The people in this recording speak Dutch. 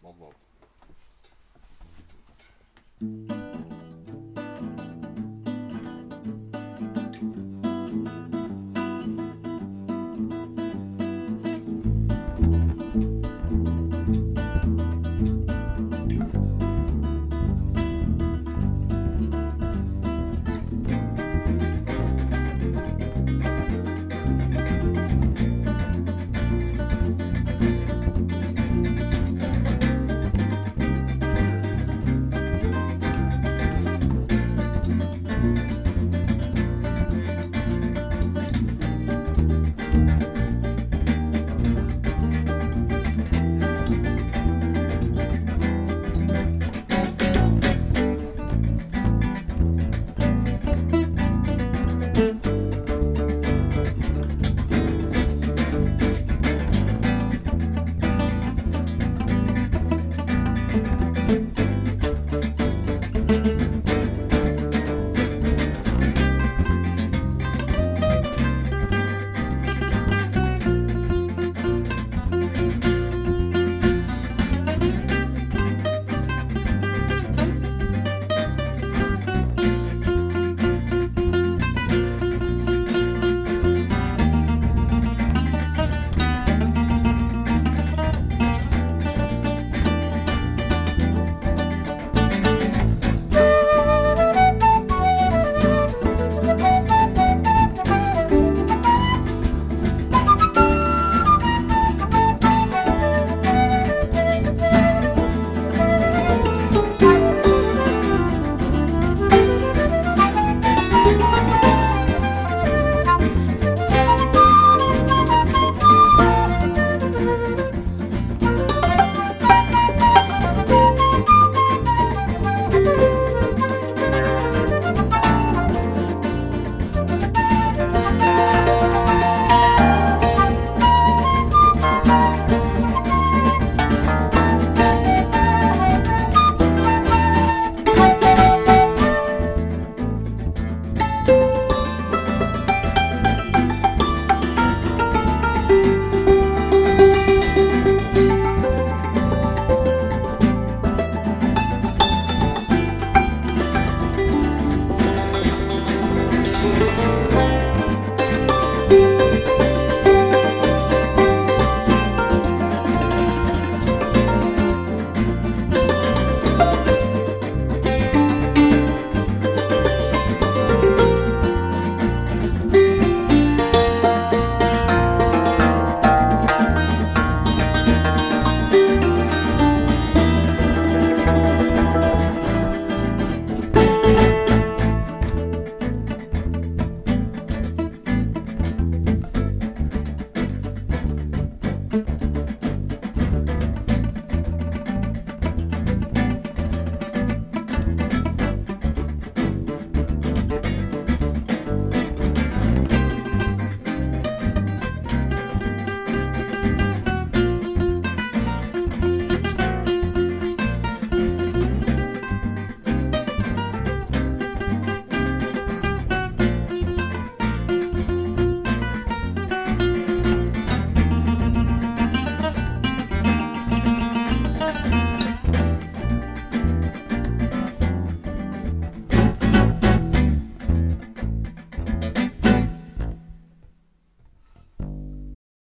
loopt.